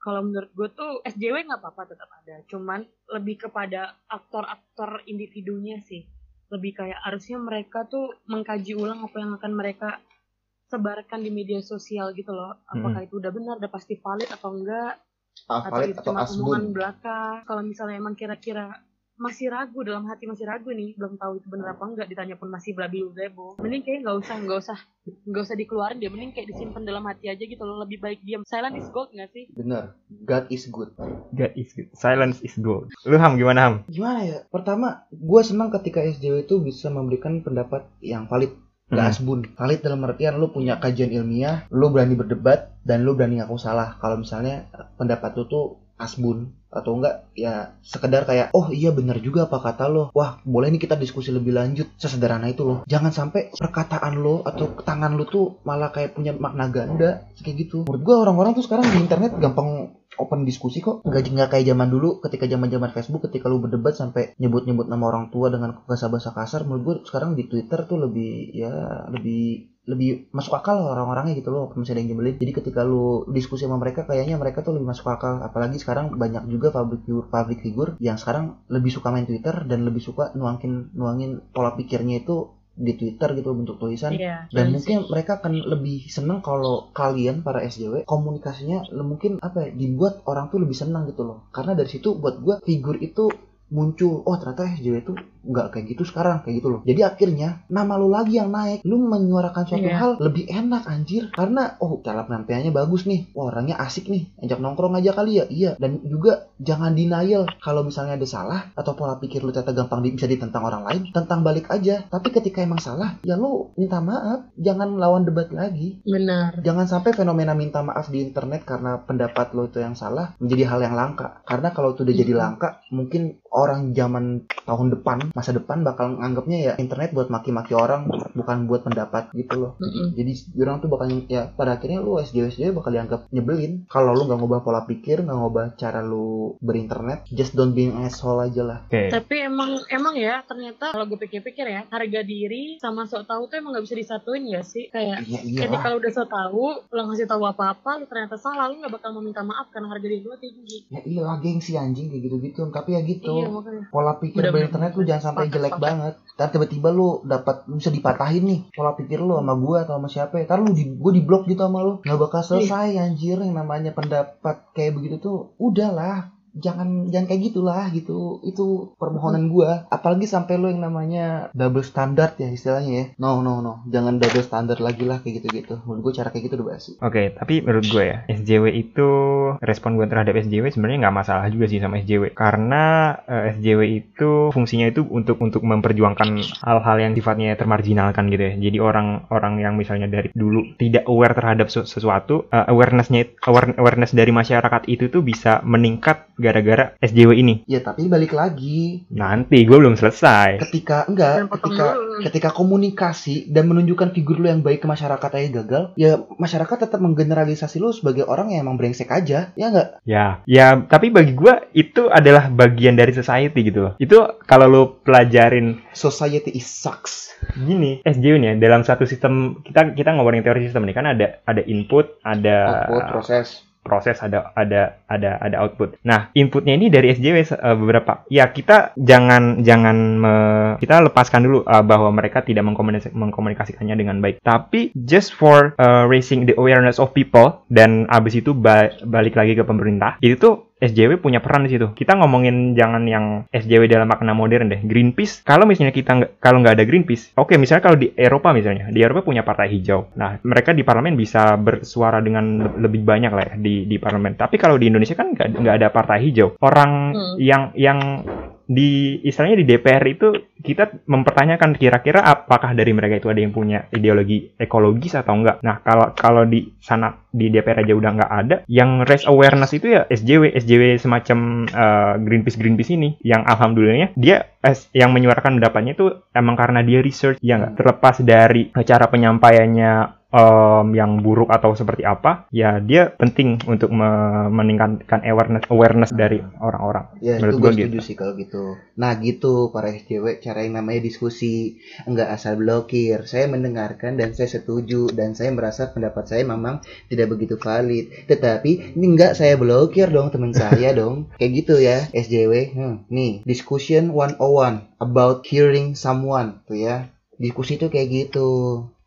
Kalau menurut gue tuh SJW nggak apa-apa tetap ada, cuman lebih kepada aktor-aktor individunya sih. Lebih kayak harusnya mereka tuh mengkaji ulang apa yang akan mereka sebarkan di media sosial gitu loh. Apakah itu udah benar, udah pasti valid atau enggak? ah, atau valid itu atau cuma omongan asbun belaka kalau misalnya emang kira-kira masih ragu dalam hati masih ragu nih belum tahu itu bener apa enggak ditanya pun masih belabi bebo mending kayak nggak usah nggak usah nggak usah dikeluarin dia mending kayak disimpan dalam hati aja gitu loh lebih baik diam silent is gold nggak sih bener God is good God is good. Silence is gold. Lu Ham gimana Ham? gimana ya pertama gue senang ketika SJW itu bisa memberikan pendapat yang valid Gak Hmm. asbun valid dalam artian lu punya kajian ilmiah lu berani berdebat dan lu berani ngaku salah kalau misalnya pendapat lu tuh asbun atau enggak ya sekedar kayak oh iya bener juga apa kata lo. Wah boleh nih kita diskusi lebih lanjut sesederhana itu loh. Jangan sampai perkataan lo atau tangan lo tuh malah kayak punya makna ganda kayak gitu. Menurut gua orang-orang tuh sekarang di internet gampang open diskusi kok. Nggak nggak kayak zaman dulu ketika zaman zaman Facebook ketika lu berdebat sampai nyebut-nyebut nama orang tua dengan bahasa-bahasa kasar menurut gue sekarang di Twitter tuh lebih ya lebih lebih masuk akal orang-orangnya gitu loh misalnya ada yang nyebelin. Jadi ketika lu diskusi sama mereka kayaknya mereka tuh lebih masuk akal. Apalagi sekarang banyak juga public figure public figure yang sekarang lebih suka main Twitter dan lebih suka nuangin nuangin pola pikirnya itu di Twitter gitu bentuk tulisan iya dan mungkin sih. mereka akan lebih seneng kalau kalian para SJW komunikasinya mungkin apa ya dibuat orang tuh lebih senang gitu loh karena dari situ buat gua figur itu muncul oh ternyata SJW itu nggak kayak gitu sekarang kayak gitu loh. Jadi akhirnya nama lu lagi yang naik. Lu menyuarakan suatu Iya. hal lebih enak anjir. Karena oh cara penyampaiannya bagus nih. Wah, orangnya asik nih. Ajak nongkrong aja kali ya. Iya. Dan juga jangan denial. Kalau misalnya ada salah atau pola pikir lu ternyata gampang di- bisa ditentang orang lain tentang balik aja. Tapi ketika emang salah ya lu minta maaf. Jangan lawan debat lagi. Benar. Jangan sampai fenomena minta maaf di internet karena pendapat lo itu yang salah menjadi hal yang langka. Karena kalau itu udah jadi Mhm. langka mungkin orang zaman tahun depan masa depan bakal nganggapnya ya internet buat maki-maki orang bukan buat pendapat gitu loh. Mm-mm. jadi orang tuh bakal ya pada akhirnya lu SJW SJW bakal dianggap nyebelin. Kalau lu nggak ngubah pola pikir nggak ngubah cara lu berinternet just don't be an asshole aja lah. Oke. Tapi emang emang ya ternyata kalau gue pikir-pikir ya harga diri sama sok tahu tuh emang nggak bisa disatuin ya sih? Kayak iya iya. ketika lu udah sok tahu lo ngasih tahu apa-apa lu ternyata salah lu nggak bakal meminta maaf karena harga diri lu tinggi. Ya iya lah gengsi anjing kayak gitu gitu tapi ya gitu iya makanya. pola pikir berinternet lu jangan sampai Sepakat, jelek banget. Ntar tiba-tiba lu dapat lu bisa dipatahin nih pola pikir lu sama gua atau sama siapa ya. Ntar lu di gua di blok gitu sama lu. Nggak bakal selesai anjir. Yang namanya pendapat kayak begitu tuh udahlah jangan jangan kayak gitulah gitu. Itu permohonan gua. Apalagi sampai lu yang namanya double standard ya istilahnya ya. No no no. Jangan double standard lagi lah kayak gitu gitu menurut gua cara kayak gitu udah basi. Oke, tapi menurut gue ya, SJW itu respon gue terhadap SJW sebenarnya nggak masalah juga sih sama SJW. Karena eh, SJW itu fungsinya itu untuk untuk memperjuangkan hal-hal yang sifatnya termarginalkan gitu ya. Jadi orang-orang yang misalnya dari dulu tidak aware terhadap su- sesuatu, eh, awarenessnya aware- awareness dari masyarakat itu tuh bisa meningkat gara-gara SJW ini. ya tapi balik lagi Nanti gue belum selesai. ketika enggak ketika dulu. ketika komunikasi dan menunjukkan figur lu yang baik ke masyarakat aja gagal ya masyarakat tetap menggeneralisasi lu sebagai orang yang emang brengsek aja ya enggak Ya, ya, tapi bagi gue itu adalah bagian dari society gitu loh. Itu kalau lo pelajarin society is sucks gini SJW nih ya, dalam satu sistem kita kita ngomongin teori sistem nih kan ada ada input ada output proses proses ada ada ada ada output. Nah inputnya ini dari SJW se- eh, beberapa. Ya kita jangan jangan me- kita lepaskan dulu eh, bahwa mereka tidak mengkomunikasi- mengkomunikasikannya dengan baik. Tapi just for eh, raising the awareness of people dan abis itu ba- balik lagi ke pemerintah itu tuh SJW punya peran di situ. Kita ngomongin jangan yang SJW dalam makna modern deh. Greenpeace, kalau misalnya kita nggak kalau nggak ada Greenpeace, oke misalnya kalau di Eropa misalnya, di Eropa punya partai hijau. Nah, mereka di parlemen bisa bersuara dengan le- lebih banyak lah ya di di parlemen. Tapi kalau di Indonesia kan nggak nggak ada partai hijau. Orang Hmm. yang yang di istilahnya di DPR itu kita mempertanyakan kira-kira apakah dari mereka itu ada yang punya ideologi ekologis atau enggak. Nah, kalau kalau di sana di DPR aja udah nggak ada, yang raise awareness itu ya SJW, SJW semacam eh, Greenpeace Greenpeace ini yang alhamdulillahnya dia es- yang menyuarakan pendapatnya itu emang karena dia research ya nggak terlepas dari cara penyampaiannya em, yang buruk atau seperti apa, ya dia penting untuk me- meningkatkan awareness awareness dari orang-orang. ya Menurut itu gue gitu. setuju sih kalau gitu. Nah gitu para SJW cara yang namanya diskusi enggak asal blokir. Saya mendengarkan dan saya setuju dan saya merasa pendapat saya memang tidak begitu valid. Tetapi ini enggak saya blokir dong teman saya dong. Kayak gitu ya SJW Hmm, nih discussion 101 about hearing someone tuh ya. Diskusi itu kayak gitu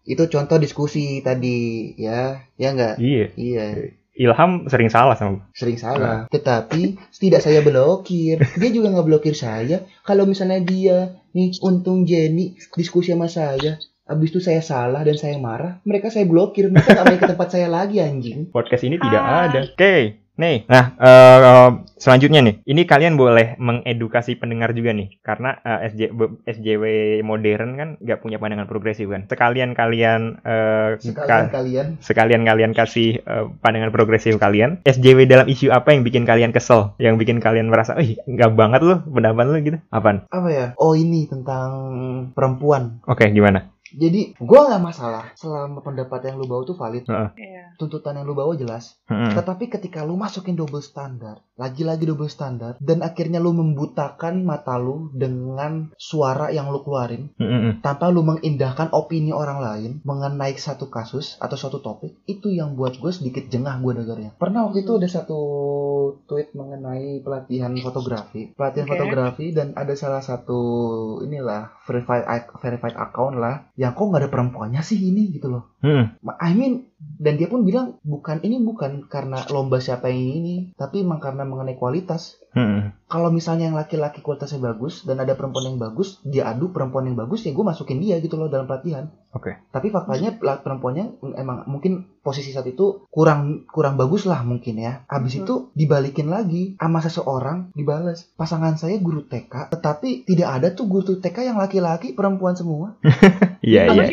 itu contoh diskusi tadi ya ya enggak Iya, iya Ilham sering salah sama sering salah. Tetapi tidak saya blokir. Dia juga nggak blokir saya. Kalau misalnya dia nih untung Jenny diskusi sama saya. Abis itu saya salah dan saya marah. Mereka saya blokir. Mereka nggak main ke tempat saya lagi anjing. podcast ini tidak Hai. ada. Oke, nih. Nah, eh, selanjutnya nih, ini kalian boleh mengedukasi pendengar juga nih, karena eh, SJ, SJW modern kan nggak punya pandangan progresif kan. Sekalian kalian, eh, Sekalian ka- kalian. sekalian kalian kasih eh, pandangan progresif kalian. SJW dalam isu apa yang bikin kalian kesel, yang bikin kalian merasa, ih nggak banget loh pendapat lo gitu. Apaan? Apa ya? Oh ini tentang perempuan. Oke, gimana? Jadi gua nggak masalah selama pendapat yang lu bawa tuh valid. Iya. Tuntutan yang lu bawa jelas. Mm-mm. Tetapi ketika lu masukin double standar, lagi-lagi double standar, dan akhirnya lu membutakan mata lu dengan suara yang lu keluarin, Mm-mm. tanpa lu mengindahkan opini orang lain mengenai satu kasus atau suatu topik, itu yang buat gue sedikit jengah gue dengarnya. Pernah waktu itu ada satu tweet mengenai pelatihan fotografi, pelatihan Oke. fotografi dan ada salah satu inilah verified verified account lah, yang kok nggak ada perempuannya sih ini gitu loh. Mm-mm. Ma- I mean dan dia pun bilang bukan ini bukan karena lomba siapa yang ini tapi emang karena mengenai kualitas Mm-mm. kalau misalnya yang laki-laki kualitasnya bagus dan ada perempuan yang bagus dia adu perempuan yang bagus ya gue masukin dia gitu loh dalam pelatihan Oke. tapi faktanya perempuannya emang mungkin posisi saat itu kurang kurang bagus lah mungkin ya habis Mhm. itu dibalikin lagi sama seseorang dibales pasangan saya guru TK tetapi tidak ada tuh guru TK yang laki-laki perempuan semua Iya, iya.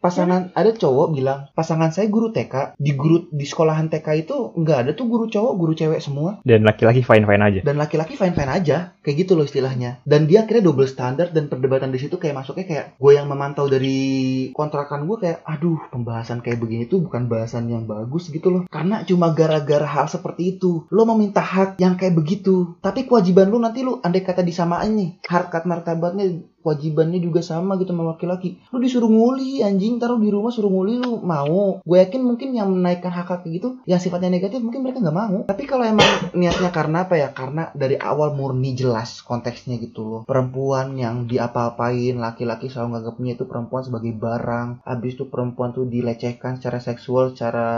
Pasangan ada cowok bilang pasangan saya guru TK di guru di sekolahan TK itu nggak ada tuh guru cowok guru cewek semua. Dan laki-laki fine-fine aja. dan laki-laki fine fine aja kayak gitu loh istilahnya. Dan dia akhirnya double standar dan perdebatan di situ kayak masuknya kayak gue yang memantau dari kontrakan gue kayak aduh pembahasan kayak begini tuh bukan bahasan yang bagus gitu loh. Karena cuma gara-gara hal seperti itu lo meminta hak yang kayak begitu tapi kewajiban lu nanti lu andai kata disamain nih harkat martabatnya kewajibannya juga sama gitu sama laki-laki. Lu disuruh nguli anjing taruh di rumah suruh nguli lu mau. Gue yakin mungkin yang menaikkan hak hak gitu yang sifatnya negatif mungkin mereka nggak mau. Tapi kalau emang niatnya karena apa ya? Karena dari awal murni jelas konteksnya gitu loh. Perempuan yang diapa-apain laki-laki selalu nganggapnya itu perempuan sebagai barang. Habis itu perempuan tuh dilecehkan secara seksual secara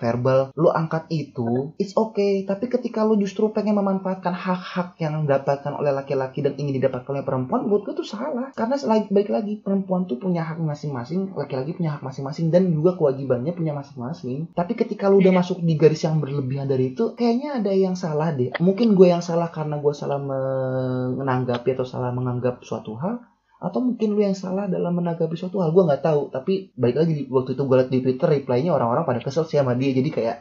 verbal. Lu angkat itu it's okay. Tapi ketika lu justru pengen memanfaatkan hak-hak yang didapatkan oleh laki-laki dan ingin didapatkan oleh perempuan buat gue tuh karena selain baik lagi perempuan tuh punya hak masing-masing laki-laki punya hak masing-masing dan juga kewajibannya punya masing-masing. Tapi ketika lu udah Iya. masuk di garis yang berlebihan dari itu kayaknya ada yang salah deh. Mungkin gue yang salah karena gue salah menanggapi atau salah menganggap suatu hal atau mungkin lu yang salah dalam menanggapi suatu hal. Gue nggak tahu tapi baik lagi waktu itu gue liat di twitter reply-nya orang-orang pada kesel sih sama dia. Jadi kayak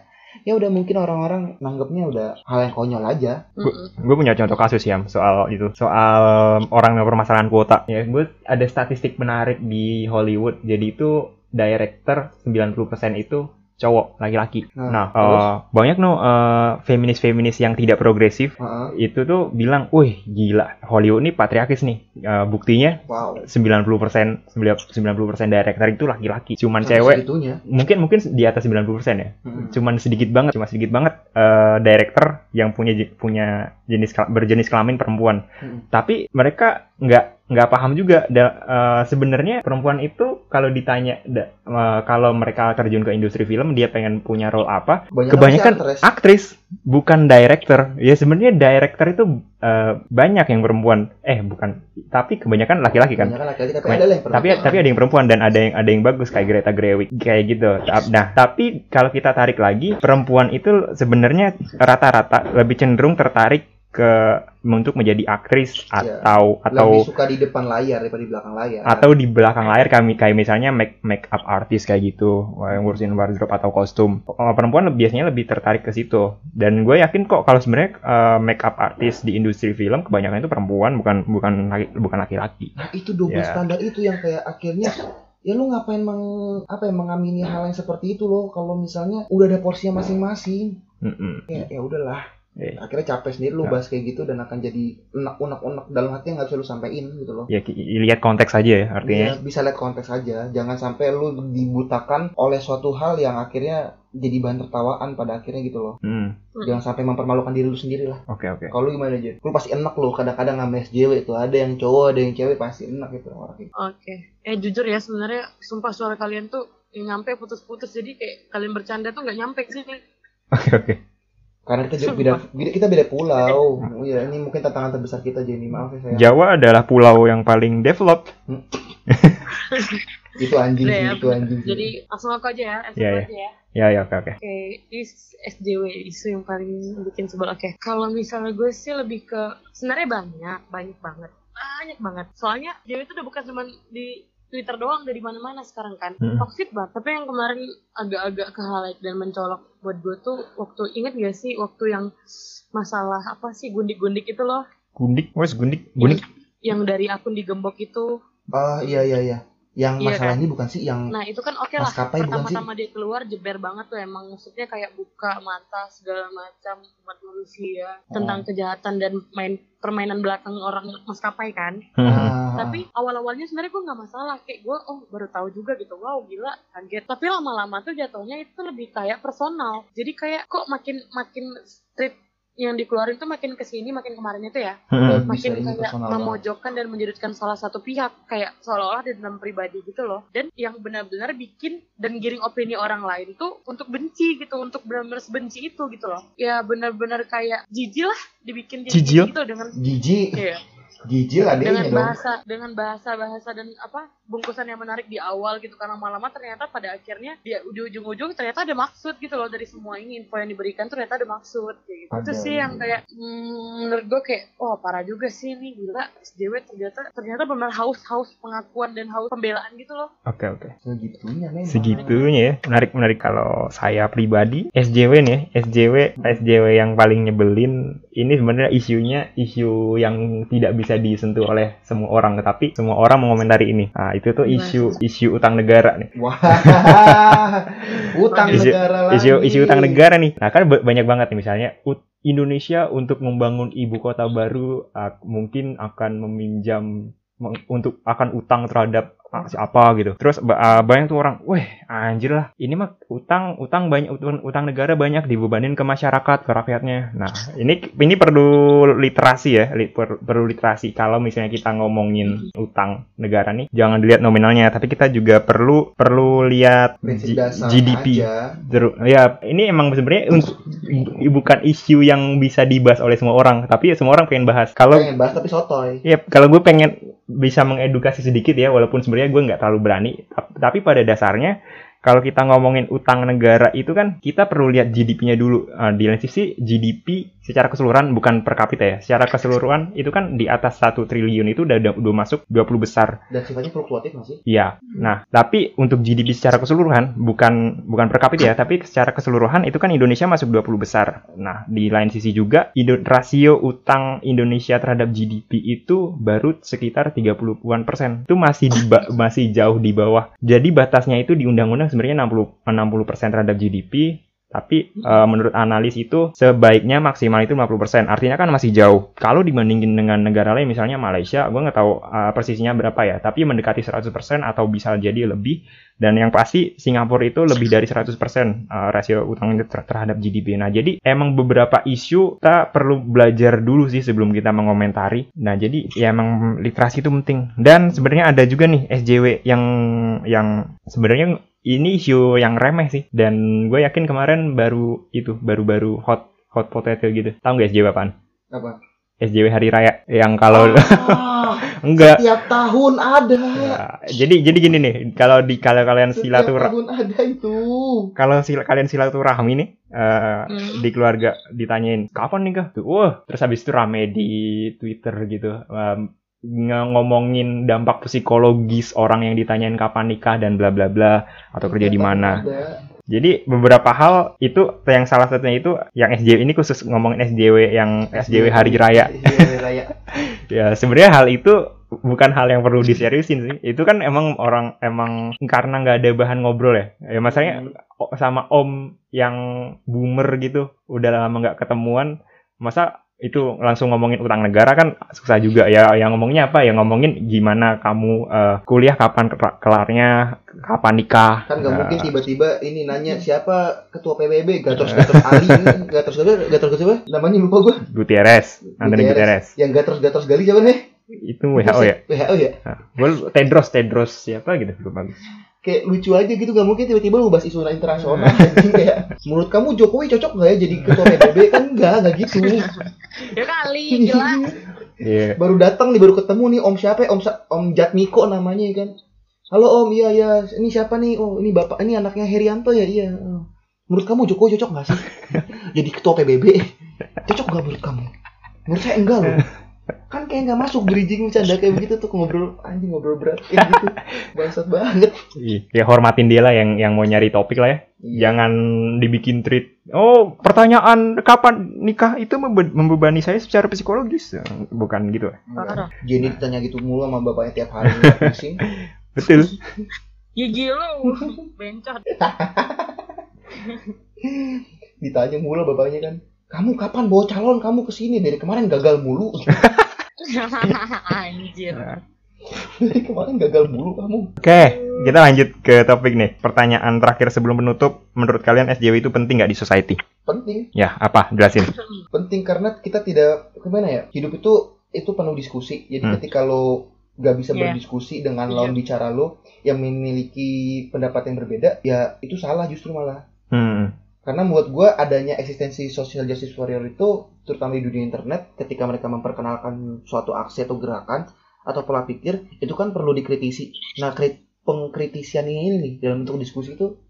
ya udah mungkin orang-orang nanggapnya udah hal yang konyol aja. Mm-mm. gue punya contoh kasus ya soal itu. Soal orang yang permasalahan kuota. Ya gue ada statistik menarik di Hollywood. Jadi itu director 90% itu cowok laki-laki Nah, nah eh, banyak no eh, feminis-feminis yang tidak progresif Heeh. itu tuh bilang wih gila Hollywood ini patriarkis nih Eh, buktinya wow 90% 90% director itu laki-laki cuman Sampai cewek segitunya. mungkin mungkin di atas 90% ya Mm-mm. cuman sedikit banget cuma sedikit banget eh, director yang punya punya jenis berjenis kelamin perempuan Mm-mm. tapi mereka nggak nggak paham juga. Da- eh, sebenarnya perempuan itu kalau ditanya da- eh, kalau mereka terjun ke industri film dia pengen punya role apa? Kebanyakan kebanyakan actress. aktris bukan director. Ya sebenarnya director itu eh, banyak yang perempuan. Eh bukan tapi kebanyakan laki-laki kan. Kebanyakan laki-laki tapi ada yang tapi tapi ada yang perempuan dan ada yang ada yang bagus kayak Greta Gerwig kayak gitu. Nah, tapi kalau kita tarik lagi, perempuan itu sebenarnya rata-rata lebih cenderung tertarik ke untuk menjadi aktris Iya. atau atau lebih suka di depan layar daripada di belakang layar atau di belakang layar kami kayak misalnya make make up artist kayak gitu yang ngurusin wardrobe atau kostum Kalau perempuan biasanya lebih tertarik ke situ dan gue yakin kok kalau sebenarnya eh, make up artist di industri film kebanyakan itu perempuan bukan bukan laki- bukan laki-laki Nah, itu double Ya. standar itu yang kayak akhirnya ya lu ngapain meng, apa ya mengamini hal yang seperti itu loh kalau misalnya udah ada porsinya masing-masing Mm-mm. ya ya udahlah Eh. akhirnya capek sendiri lu Nah. bahas kayak gitu dan akan jadi enak unek unek. Dalam hati yang nggak bisa lu sampein gitu loh. Ya lihat konteks aja ya artinya. Iya, bisa lihat konteks aja. Jangan sampai lu dibutakan oleh suatu hal yang akhirnya jadi bahan tertawaan pada akhirnya gitu loh. Hmm, jangan sampai mempermalukan diri lu sendiri lah. Oke oke. kalau lu gimana aja lu pasti enak lu. Kadang-kadang sama SJW itu ada yang cowok ada yang cewek pasti enak gitu orang kayak Oke. Eh jujur ya sebenarnya sumpah suara kalian tuh yang nyampe putus-putus. Jadi kayak kalian bercanda tuh nggak nyampe ke sini. Oke oke. Karena kita juga beda, beda- kita beda pulau. Oh, iya, ini mungkin tantangan terbesar kita jadi maaf ya saya. Jawa adalah pulau yang paling developed. Itu anjing Udah sih, ya, itu anjing. Jadi langsung aku aja ya, langsung Iya, iya. aja ya. Ya ya oke oke. Oke, ini SJW isu yang paling bikin sebel. Oke, kalau misalnya gue sih lebih ke sebenarnya banyak, banyak banget, banyak banget. Soalnya SJW itu udah bukan cuma di Twitter doang, dari mana-mana sekarang kan. Mm. Toxic banget. Tapi yang kemarin agak-agak ke highlight dan mencolok buat gue tuh waktu inget gak sih waktu yang masalah apa sih gundik-gundik itu loh, Gundik, wes gundik, gundik. yang dari akun digembok itu. Ah, iya iya iya. Yang Iya, masalah kan? ini bukan sih yang Nah itu kan oke lah. bukan sih? Pertama-tama dia keluar jeber banget tuh emang maksudnya kayak buka mata segala macam umat manusia Oh. tentang kejahatan dan main permainan belakang orang maskapai kan. Ah, Tapi awal-awalnya sebenarnya gue nggak masalah kayak gue oh baru tahu juga gitu wow gila kaget. Tapi lama-lama tuh jatuhnya itu lebih kayak personal. Jadi kayak kok makin makin street yang dikeluarin tuh makin ke sini makin kemarin itu ya Hmm. makin kayak banget. memojokkan dan menjudutkan salah satu pihak kayak seolah-olah di dalam pribadi gitu loh dan yang benar-benar bikin dan giring opini orang lain tuh untuk benci gitu untuk benar-benar sebenci itu gitu loh ya benar-benar kayak jijik lah dibikin Jijik? gitu dengan Jijik. Iya. Gijil adanya dengan dong. bahasa dengan bahasa bahasa dan apa bungkusan yang menarik di awal gitu karena lama-lama ternyata pada akhirnya dia di ujung-ujung ternyata ada maksud gitu loh dari semua ini info yang diberikan tuh ternyata ada maksud kayak gitu. Ada, itu sih yang kayak hmm, menurut gue kayak wah parah juga sih ini gila SJW ternyata ternyata benar haus haus pengakuan dan haus pembelaan gitu loh Oke oke. Segitunya memang. Segitunya ya. Menarik menarik kalau saya pribadi SJW nih, ya, SJW SJW yang paling nyebelin ini sebenarnya isunya isu yang tidak bisa disentuh oleh semua orang, tetapi semua orang mengomentari ini. Nah, itu tuh isu isu utang negara nih. Wah. Utang Isu- negara lagi. Isu isu utang negara nih. Nah, kan ba- banyak banget nih misalnya ut- Indonesia untuk membangun ibu kota baru ah, mungkin akan meminjam untuk akan utang terhadap ah, siapa gitu. Terus ah, banyak tuh orang, "Weh, anjir lah. Ini mah utang utang banyak utang, utang negara banyak dibebanin ke masyarakat, ke rakyatnya." Nah, ini ini perlu literasi ya, li- per- perlu literasi kalau misalnya kita ngomongin utang negara nih, jangan dilihat nominalnya, tapi kita juga perlu perlu lihat G- GDP. aja. Teru- ya ini emang sebenarnya bukan isu yang bisa dibahas oleh semua orang tapi ya semua orang pengen bahas kalau Pengen bahas tapi sotoy. ya kalau gue pengen bisa mengedukasi sedikit ya walaupun sebenarnya gue nggak terlalu berani. Tap- tapi pada dasarnya kalau kita ngomongin utang negara itu kan kita perlu lihat GDP-nya dulu. Eh, di lain sisi GDP secara keseluruhan bukan per kapita ya secara keseluruhan itu kan di atas satu triliun itu udah udah, udah masuk 20 besar Dan sifatnya fluktuatif nggak sih? Iya. Nah, tapi untuk GDP secara keseluruhan bukan bukan per kapita ya, tapi secara keseluruhan itu kan Indonesia masuk 20 besar. Nah, di lain sisi juga rasio utang Indonesia terhadap GDP itu baru sekitar 30-an persen. Itu masih di masih jauh di bawah. Jadi batasnya itu di undang-undang sebenarnya 60 60 persen terhadap GDP. Tapi eh, menurut analis itu sebaiknya maksimal itu 50%. Artinya kan masih jauh. Kalau dibandingin dengan negara lain misalnya Malaysia, gue nggak tahu eh, persisnya berapa ya. Tapi mendekati 100% atau bisa jadi lebih. Dan yang pasti Singapura itu lebih dari 100% eh, rasio utang ter- terhadap GDP. Nah jadi emang beberapa isu kita perlu belajar dulu sih sebelum kita mengomentari. Nah jadi ya emang literasi itu penting. Dan sebenarnya ada juga nih SJW yang yang sebenarnya ini isu yang remeh sih dan gue yakin kemarin baru itu baru-baru hot hot potato gitu tahu nggak SJW apaan Apa? SJW hari raya yang kalau Ah, enggak Tiap tahun ada. Ya, jadi jadi gini nih kalau di kalau kalian Setiap silaturahmi ada itu. kalau sil kalian silaturahmi nih eh, Hmm. di keluarga ditanyain kapan nikah tuh wah terus habis itu rame di Twitter gitu nge- ngomongin dampak psikologis orang yang ditanyain kapan nikah dan bla bla bla atau kerja di mana ada. Jadi beberapa hal itu yang salah satunya itu yang SJW ini khusus ngomongin SJW yang SJW hari raya. SJW hari raya. Ya sebenarnya hal itu bukan hal yang perlu diseriusin sih. Itu kan emang orang emang karena nggak ada bahan ngobrol ya. Ya masalahnya o- sama om yang boomer gitu udah lama nggak ketemuan masa itu langsung ngomongin utang negara kan susah juga ya yang ngomongnya apa ya ngomongin gimana kamu eh, kuliah kapan ke- kelarnya kapan nikah Kan nggak Nah, mungkin tiba-tiba ini nanya siapa ketua PBB Gatot Gatot Ali Gatot Gatot Gatot Gatot siapa? Namanya lupa gua. Gutierrez Anthony Gutierrez. Yang Gatot Gatot Gali siapa nih? itu WHO ya WHO ya. Nah, gue Tedros Tedros siapa gitu lupa gue. Kayak lucu aja gitu nggak mungkin tiba-tiba lu bahas isu internasional anjing kayak menurut kamu Jokowi cocok nggak ya jadi ketua PBB kan enggak enggak gitu. Ya kali gila Iya. baru datang nih baru ketemu nih om siapa ya? om om Jatmiko namanya ya kan? Halo om iya iya ini siapa nih? Oh ini bapak ini anaknya Herianto ya? Iya. Oh. menurut kamu Jokowi cocok nggak sih? Jadi ketua PBB cocok nggak menurut kamu? Menurut saya enggak loh kan kayak nggak masuk bridging bercanda kayak begitu tuh ngobrol anjing ngobrol berat kayak gitu bangsat banget Iya. Ya hormatin dia lah yang yang mau nyari topik lah ya. Iya. Jangan dibikin tweet. Oh, pertanyaan kapan nikah itu membe- membebani saya secara psikologis. Bukan gitu. parah Jenny ditanya gitu mulu sama bapaknya tiap hari pusing Betul. gigi lu bencot ditanya mulu bapaknya kan kamu kapan bawa calon kamu ke sini dari kemarin gagal mulu anjir dari kemarin gagal mulu kamu Oke, kita lanjut ke topik nih. Pertanyaan terakhir sebelum menutup, menurut kalian SJW itu penting nggak di society? penting Ya, apa? Jelasin. penting karena kita tidak gimana ya hidup itu itu penuh diskusi jadi Hmm. ketika lo gak bisa Iya. berdiskusi dengan Iya. lawan bicara lo yang memiliki pendapat yang berbeda ya itu salah justru malah Hmm. Karena menurut gue adanya eksistensi social justice warrior itu terutama di dunia internet ketika mereka memperkenalkan suatu aksi atau gerakan atau pola pikir itu kan perlu dikritisi. Nah, krit pengkritisian ini nih dalam bentuk diskusi itu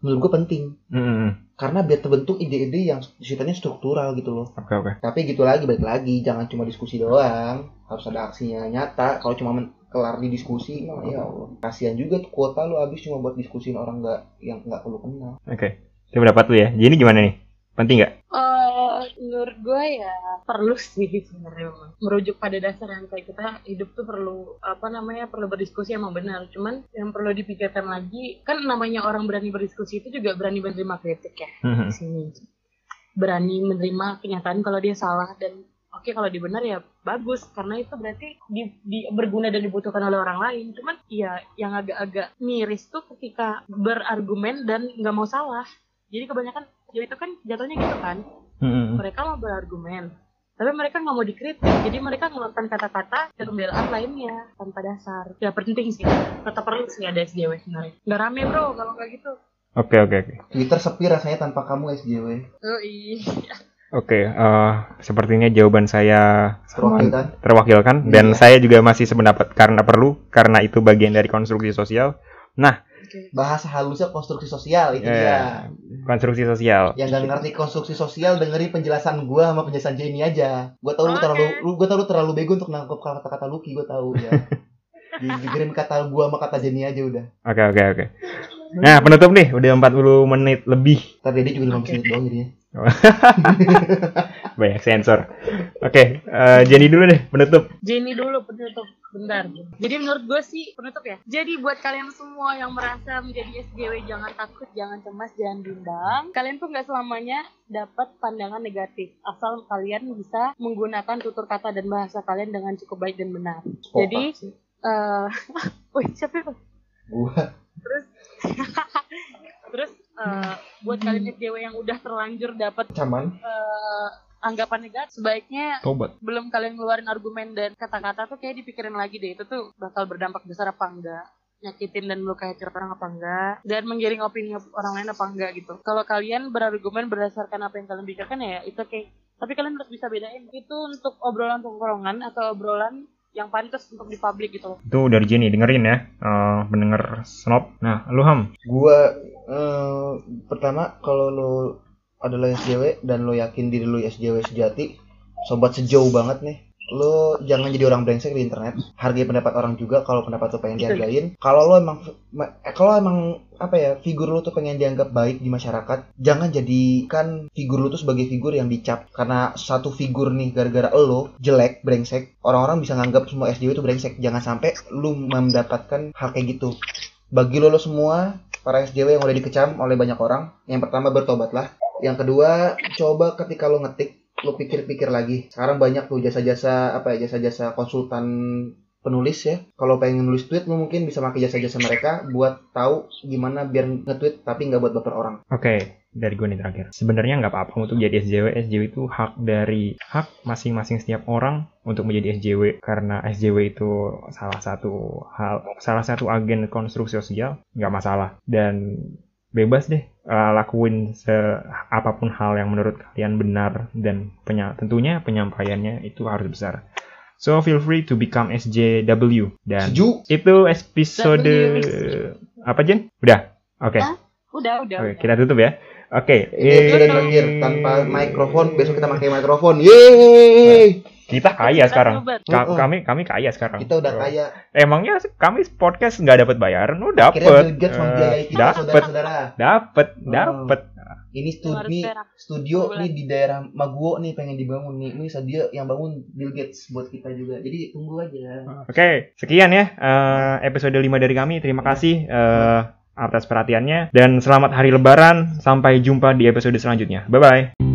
menurut gue penting Hmm, karena biar terbentuk ide-ide yang sifatnya struktural gitu loh. Oke oke. Tapi gitu lagi balik lagi jangan cuma diskusi doang, harus ada aksinya nyata. Kalau cuma men- kelar di diskusi, mah ya Allah. Kasihan juga tuh kuota lu habis cuma buat diskusin orang nggak yang nggak perlu kenal. Oke. Itu pendapat lu ya. Jadi gimana nih? Penting nggak? Eh, menurut gue ya perlu sih sebenarnya memang. merujuk pada dasar yang kayak kita hidup tuh perlu apa namanya perlu berdiskusi emang benar cuman yang perlu dipikirkan lagi kan namanya orang berani berdiskusi itu juga berani menerima kritik ya Hmm, di sini berani menerima kenyataan kalau dia salah dan oke kalau dia benar ya bagus karena itu berarti di, di- berguna dan dibutuhkan oleh orang lain cuman ya yang agak-agak miris tuh ketika berargumen dan nggak mau salah jadi kebanyakan ya itu kan jatuhnya gitu kan Hmm, mereka mau berargumen tapi mereka nggak mau dikritik jadi mereka ngeluarkan kata-kata dan pembelaan lainnya tanpa dasar ya penting sih tetap perlu sih ada SJW sebenarnya nggak rame bro kalau kayak gitu Oke oke oke. Twitter sepi rasanya tanpa kamu SJW. oh iya Oke, eh, sepertinya jawaban saya Terwakilkan. terwakilkan dan Iya. saya juga masih sependapat karena perlu karena itu bagian dari konstruksi sosial. Bahasa halusnya konstruksi sosial itu Eh, dia. konstruksi sosial. Yang gak ngerti konstruksi sosial dengerin penjelasan gua sama penjelasan Jenny aja. Gua tahu lu Oke. terlalu lu gua tahu lu terlalu bego untuk nangkep kata-kata Lucky, gua tahu ya. Didengerin kata gua sama kata Jenny aja udah. Oke oke oke. Nah penutup nih udah 40 menit lebih Tapi dia juga 15 Oke. menit doang jadinya. banyak sensor. Oke, eh, Jenny dulu deh penutup. Jenny dulu penutup bentar. Jadi menurut gue sih penutup ya. Jadi buat kalian semua yang merasa menjadi SJW jangan takut, jangan cemas, jangan bimbang. Kalian tuh nggak selamanya dapat pandangan negatif asal kalian bisa menggunakan tutur kata dan bahasa kalian dengan cukup baik dan benar. Jadi Kompak sih. eh wih siapa itu? gua Terus terus eh, buat kalian SJW yang udah terlanjur dapat caman. eh, anggapan negatif sebaiknya Tobat. belum kalian ngeluarin argumen dan kata-kata tuh kayak dipikirin lagi deh. Itu tuh bakal berdampak besar apa enggak? Nyakitin dan melukai hati orang apa enggak? Dan menggiring opini orang lain apa enggak gitu. Kalau kalian berargumen berdasarkan apa yang kalian pikirkan ya itu oke. Tapi kalian harus bisa bedain. Itu untuk obrolan tongkrongan atau obrolan yang pantas untuk di publik gitu loh Itu dari Jenny dengerin ya, eh, pendengar snob. Nah, lu Ham. gua eh, pertama kalau lo adalah SJW dan lo yakin diri lo SJW sejati sobat sejauh banget nih lo jangan jadi orang brengsek di internet. Hargai pendapat orang juga kalau pendapat lo pengen dihargain. Kalau lo emang eh, kalau emang apa ya figur lo tuh pengen dianggap baik di masyarakat jangan jadikan figur lo tuh sebagai figur yang dicap. Karena satu figur nih gara-gara lo jelek brengsek orang-orang bisa nganggap semua SJW itu brengsek. Jangan sampai lo mendapatkan hal kayak gitu. Bagi lo, lo semua para SJW yang udah dikecam oleh banyak orang yang pertama bertobatlah. Yang kedua coba ketika lo ngetik lo pikir-pikir lagi. Sekarang banyak tuh jasa-jasa apa ya jasa-jasa konsultan penulis ya. Kalau pengen nulis tweet lo mungkin bisa pakai jasa-jasa mereka buat tahu gimana biar nge-tweet tapi nggak buat baper orang. Oke, dari gue nih terakhir. Sebenarnya nggak apa-apa untuk jadi SJW. SJW itu hak dari hak masing-masing setiap orang untuk menjadi SJW karena SJW itu salah satu hal, salah satu agen konstruksi sosial, nggak masalah. Dan bebas deh eh, lakuin se apa pun hal yang menurut kalian benar dan penya- tentunya penyampaiannya itu harus besar. So feel free to become SJW dan setuju itu episode W. apa Jen? Udah. Oke. Hah? udah udah, Oke, udah. kita tutup ya. Oke. ini episode eh, terakhir tanpa mikrofon besok kita pakai mikrofon yeay Kita kaya Kita sekarang. Ka- Oh, oh. Kami kami kaya sekarang. kita udah Oh. kaya Emangnya kami podcast nggak dapat bayaran? Oh, akhirnya dapet. Bill Gates Eh, membiayai kita dapet, saudara-saudara dapet, Oh. dapet. ini studi studio nih di daerah Maguwo nih pengen dibangun nih ini studio yang bangun Bill Gates buat kita juga jadi tunggu aja Oke, sekian ya eh, episode 5 dari kami. Terima kasih eh, atas perhatiannya dan selamat hari lebaran. Sampai jumpa di episode selanjutnya. Bye bye.